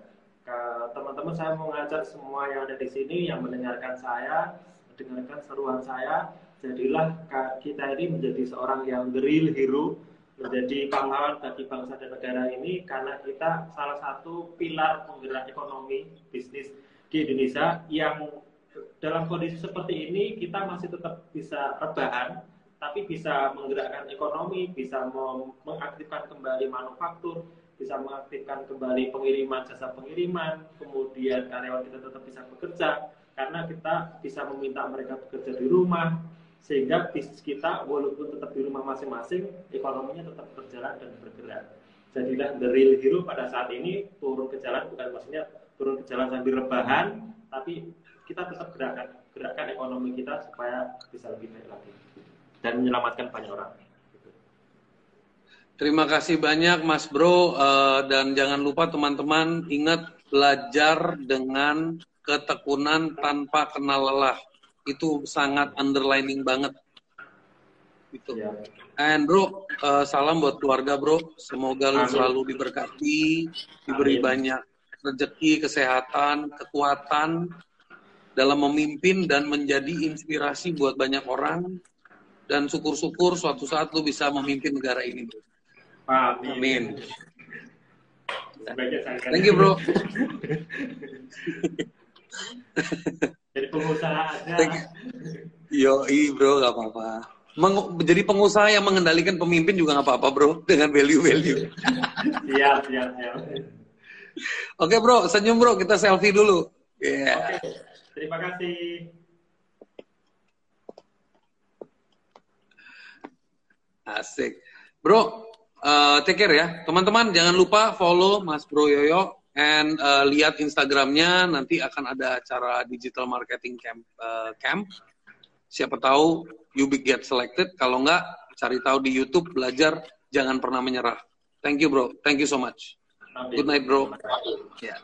Teman-teman saya mau ngajak semua yang ada di sini yang mendengarkan saya, mendengarkan seruan saya, jadilah kita ini menjadi seorang yang the real hero, menjadi pahlawan bagi bangsa dan negara ini karena kita salah satu pilar penggerak ekonomi bisnis di Indonesia yang dalam kondisi seperti ini kita masih tetap bisa rebahan tapi bisa menggerakkan ekonomi, bisa mengaktifkan kembali manufaktur, bisa mengaktifkan kembali pengiriman jasa pengiriman, kemudian karyawan kita tetap bisa bekerja karena kita bisa meminta mereka bekerja di rumah sehingga bisnis kita walaupun tetap di rumah masing-masing ekonominya tetap berjalan dan bergerak. Jadilah the real hero pada saat ini turun ke jalan bukan maksudnya turun ke jalan sambil rebahan, tapi kita tetap gerakan gerakan ekonomi kita supaya bisa lebih baik lagi dan menyelamatkan banyak orang. Terima kasih banyak Mas Bro uh, dan jangan lupa teman-teman ingat belajar dengan ketekunan tanpa kenal lelah. Itu sangat underlining banget. Gitu. Ya. And bro, uh, salam buat keluarga bro. Semoga lu selalu diberkati, diberi Amin. banyak rezeki, kesehatan, kekuatan dalam memimpin dan menjadi inspirasi buat banyak orang dan syukur-syukur suatu saat lu bisa memimpin negara ini. Bro. Amin. Amin. Thank you, bro. Jadi pengusaha aja. Yo, bro, gak apa-apa. Meng jadi pengusaha yang mengendalikan pemimpin juga gak apa-apa, bro, dengan value-value. siap, siap, siap. Oke, bro, senyum, bro. Kita selfie dulu. Yeah. Oke, terima kasih. Asik. Bro, uh, take care ya. Teman-teman jangan lupa follow Mas Bro Yoyo and uh, lihat Instagramnya nanti akan ada acara digital marketing camp. Uh, camp. Siapa tahu you big get selected. Kalau enggak, cari tahu di YouTube, belajar, jangan pernah menyerah. Thank you bro. Thank you so much. Good night bro. Yeah.